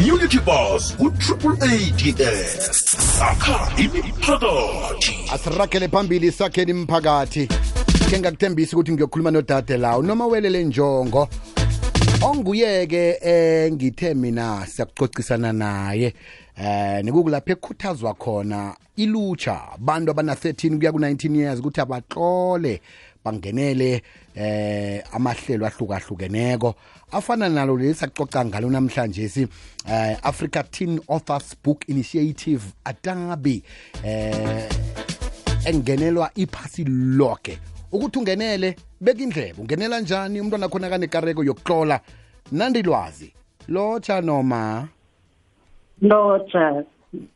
community bus ku-triple ads sakha imiphakathi. Asiragele phambili sakheni imiphakathi. Ke ngakuthembisa ukuthi ngiyokhuluma nodade lawo noma welele njongo. Onguye-ke eh ngithe mina siyakucocisana naye. Eh nikukulapho ekhuthazwa khona ilutsha abantu abana-13 kuya ku-19 years ukuthi abaxole bangenele eh amahlelo ahlukahlukeneko. Afana nalo leli sacoca ngalo namhlanje si eh Africa Teen Authors Book Initiative atabi eh engenelwa iphasi lonke ukuthi ungenele beka indlebe. Ungenela njani? Umntwana khona kanekareko yokuhlola. Nandilwazi lotsha noma? Lotsha.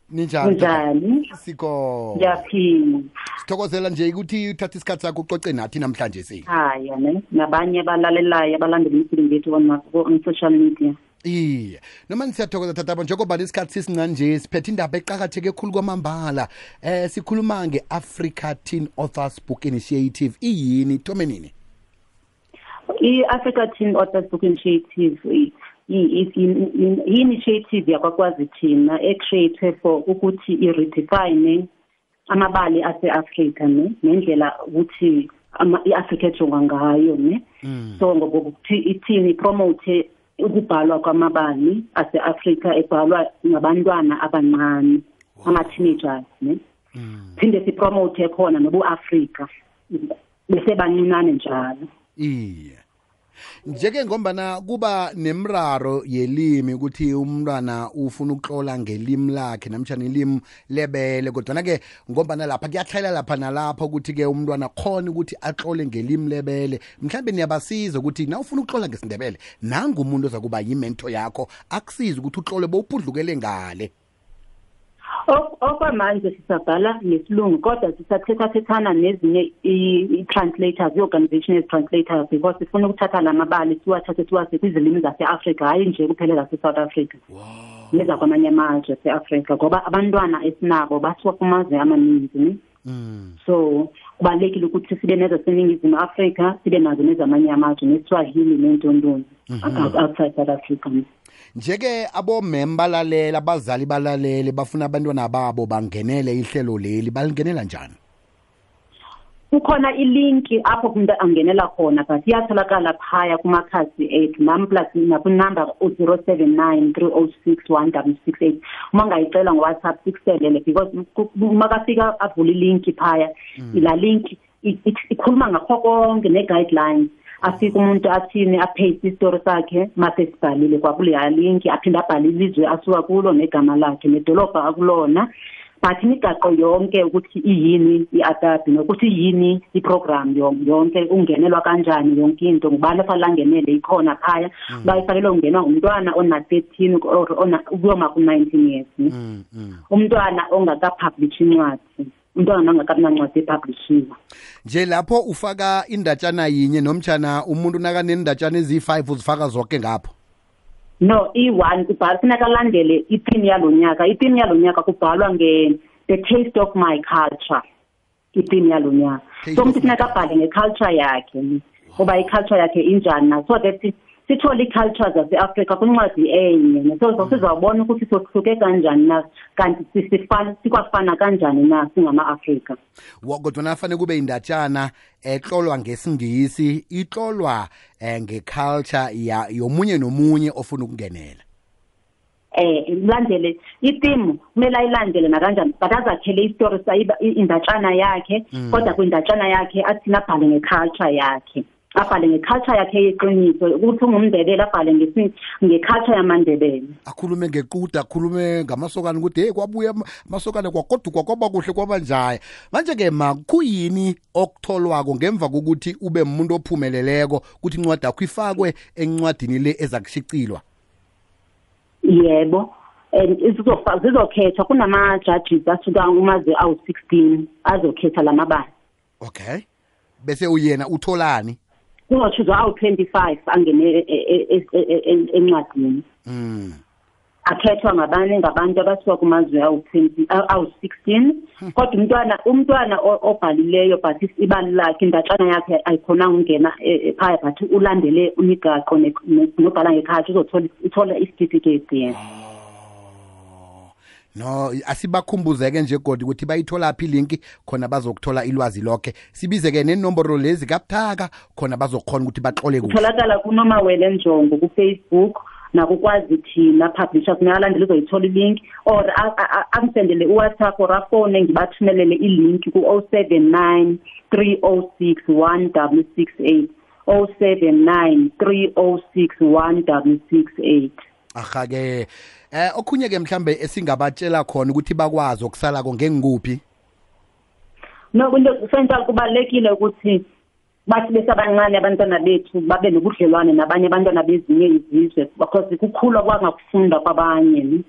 Ninjani? Njani sikho ngiyaphila. Sithokozela nje ukuthi uthatha isikhathi sakho ucoce nathi namhlanje si. Haya ne nabanye abalalelayo abalandela imisebenzi yethu koma- on-social media. Iye. Noma nisiyathokoza thathabo njengoba lesikhathi sisincane nje siphethe indaba eqakatheke khulu kwamambala. Eh sikhuluma nge-africa teen authors book initiative. Iyini? Thome nini? I-africa teen authors book initiative i- i- i- i- i-initiative yakwakwazi thina ecreate for ukuthi i-redefine amabali ase-afrika ne nendlela ukuthi ama- i-afrika ejongwa ngayo ne. So ngokuthi ithini ipromote ukubhalwa kwamabali ase-afrika ebhalwa ngabantwana abancane ama-teenagers ne. Phinde sipromote khona nobu-afrika bese bancinane njalo. Iye. Njeke ngombana kuba nemraro yelimi ukuthi umntwana ufuna ukuhlola ngelimi lakhe namtshana ilimi lebele. Kodwana-ke ngombana lapha kuyatlhayela lapha nalapha ukuthi-ke umntwana khona ukuthi atlole ngelimi lebele. Mhlawumbe niyabasiza ukuthi na ufuna ukuhlola ngesindebele nangumuntu ozakuba yimento yakho akusiza ukuthi uhlole bowuphudlukele ngale okwamanje sisabhala ngesilungu kodwa sisathethathethana nezinye i-translators i-organization ezi-translators because sifuna ukuthatha la mabali siwathathe siwase kwizilimi zase-afrika hhayi nje kuphela zase-south africa. Nezakwamanye amazwe ase-afrika ngoba abantwana esinabo basuka kumazwe amaninzi so kubalulekile ukuthi sibe nezaseningizimu afrika sibe nazo nezamanye amazwe neswahili nentontoni outside south africa. Njeke abomem balalela abazali balalele bafuna abantwana babo bangenele ihlelo leli balingenela njani? Kukhona ilinki apho umuntu angenela khona but iyatholakala phaya kumakhasi ethu. Nam plus nakunumber u-zero seven nine three oh six one double six eight. Uma ngayicela ngo-whatsapp sikuselele because ku- uma kafika avule ilinki phaya la linki i- i- ikhuluma ngakho konke ne-guidelines. Afike umuntu athini apaste isitori sakhe mase sibhalile. Kwakuleya linki aphinde abhale ilizwe asuka kulo negama lakhe nedolobha akulona. But imigaqo yonke ukuthi iyini i-adabi nokuthi yini i-program yon- yonke ungenelwa kanjani yonke into ngubani efanele angenele ikhona phaya. Bayifanele ungenwa ngumntwana ona-thirteen or ona- ukuyoma ku-nineteen years. Ne? umntwana ongakapublishi incwadi umntwana ongakabi nancwadi epublishiwe. Nje lapho ufaka indatshana yinye nomtshana umuntu nakanendatshana eziyi-5 uzifaka zonke ngapho? No i-one kubhala funeka alandele ipini yalo nyaka ipini yalo nyaka kubhalwa nge the taste of my culture ipini yalo nyaka Taste so umuntu of my funeka abhale nge-culture yakhe ngoba i-culture yakhe injani na. So that sithole i-culture zase-afrika kwincwadi enye. So so sizawubona ukuthi sohluke kanjani na kanti si- sifana- sikwafana kanjani na singama-afrika. Wa- kodwa nafanele kube indatshana etlolwa ngesingisi itlolwa eh, ngeculture ya yomunye nomunye ofuna ukungenela? Eh ilandele itimu kumele ayilandele nakanjani but azakhele istory sayiba indatshana yakhe kodwa kwindatshana yakhe athina abhale ngeculture yakhe. Abhale ngeculture yakhe yeqiniso ukuthi ungumndebele abhale ngeculture yamandebele akhulume ngequda akhulume ngamasokana ukuthi hey kwabuya ama- amasokana kwagodukwa kwaba kuhle kwabanjaya manje-ke ma kuyini okutholwako ngemva kokuthi ube umuntu ophumeleleko ukuthi incwadi akho ifakwe encwadini le eza kushicilwa? Yebo and zizokhethwa kunama-judges asuka kumazwe awu-sixteen azokhetha la mabala. Okay. Bese uyena utholani kuzochuzwa awu-twenty-five angene e- e- e- e- e- encwadini. Mm. akhethwa ngabanye ngabantu abasuka kumazwe awu-twenty awu-sixteen kodwa umntwana umntwana o- obhalileyo but ibali lakhe indatshana yakhe ayikhonanga ukungena eh, eh, phaya but ulandele imigaqo ne- ne- nobhala ngekhathi uzothola uthola isitifiketi yena. No asibakhumbuzeke nje godi ukuthi bayithola phi ilinki khona bazokuthola ilwazi lokhe. Sibize-ke nenomboro lezi kabuthaka khona bazokhona ukuthi baxole kuhle itholakala kunomawele njongo kufacebook nakukwazi thina publishers nayalandela uzoyithola ilink or a- a- a- angisendele uwhatsapp or afone ngibathumelele ilink ku-079 306 168 079 306 168 aha-ke. Eh okhunye-ke mhlambe esingabatshela khona ukuthi bakwazi okusalako ngengikuphi? No kunto central kubalekile ukuthi bathi besabancane abantwana bethu babe nobudlelwane nabanye abantwana bezinye izizwe because kukhula kwangakufunda kwabanye ne?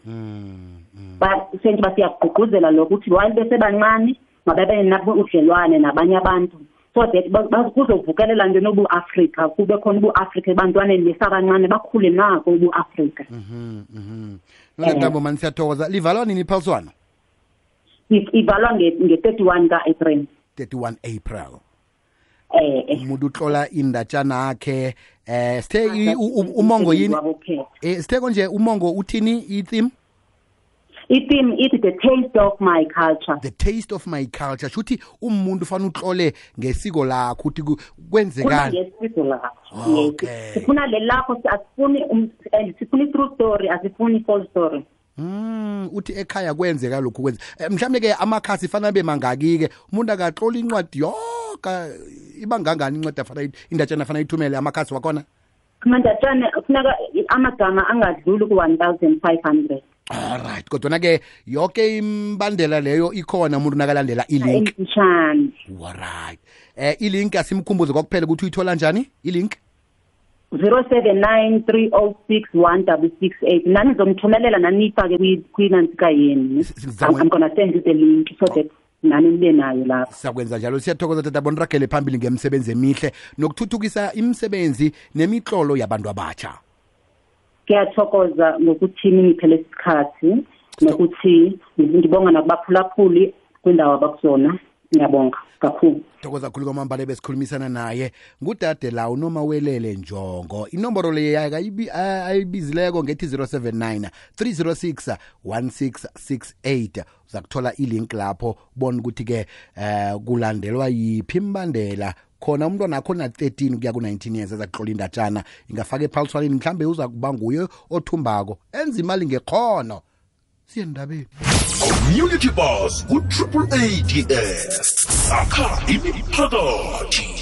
Ba- senje basiyagqugquzela lokho ukuthi while besebancane mababe nabo udlelwane nabanye abantu. So that ba- ba- kuzovukelela nje nobu-afrika kube khona ubu-afrika ebantwaneni besabancane bakhule nako ubu-afrika nolentambo mani siyathokoza livalwa nini iphaliswano I- ivalwa nge- nge-thirty-one ka-april 31 april eh eh. umuntu utlola indatshana akhe eh sithe i- u- u- umongo yini Wabophela. eh sithe konje umongo uthini i-theme i-theme ithi the taste of my culture. The taste of my culture. Shuthi umuntu ufana utlole ngesiko lakho ukuthi ku- kwenzekani? Ngesiko lakho. Okay. Sifuna le lakho asifuni um- and sifuna i-true story asifuni i-false story. Mm uthi ekhaya kwenzeka lokhu kwenza Eh, mhlawumbe ke amakhasi fanele abe mangaki ke umuntu akatlola incwadi yoka ibangangani incwadi afana indatshana afana ithumele amakhasi wakhona? Amandatshana funeka amagama angadluli ku-one thousand five hundred alright kodwa ke yonke imbandela leyo ikhona umuntu nakalandela ilink? Emfishane alright eh ilink asimkhumbuze kwakuphela ukuthi uyithola njani? Ilink? zero seven nine three oh six one double six eight. Nani zomthumelela naniyifake kwi- kwinansika yenu S- s- I'm I'm gonna send you the link so that nani nibe nayo lapho. Sakwenza njalo. Siyathokoza tata boniragele phambili ngemisebenzi emihle nokuthuthukisa imisebenzi nemitlolo yabantu abatsha ngiyathokoza ngokuthi ningiphe lesi sikhathi nokuthi ngibonga nakubaphulaphuli kwindawo abakuzona. Ngiyabonga kakhulu. Thokoza khulu kwamambala besikhulumisana naye. Ngudade la unoma welele njongo. Inomboro le ayibizileko ngethi 079 306 1668 uza kuthola ilink lapho bona ukuthi-ke um kulandelwa yiphi imbandela khona umntwana akho na-13 kuya ku-19 years ezakuhlola indatshana ingafaka ephaliswaneni mhlambe uza kuba nguye othumbako. Enza imali ngekhono siyendabeni community bus ku-triple ads akha imiphakathi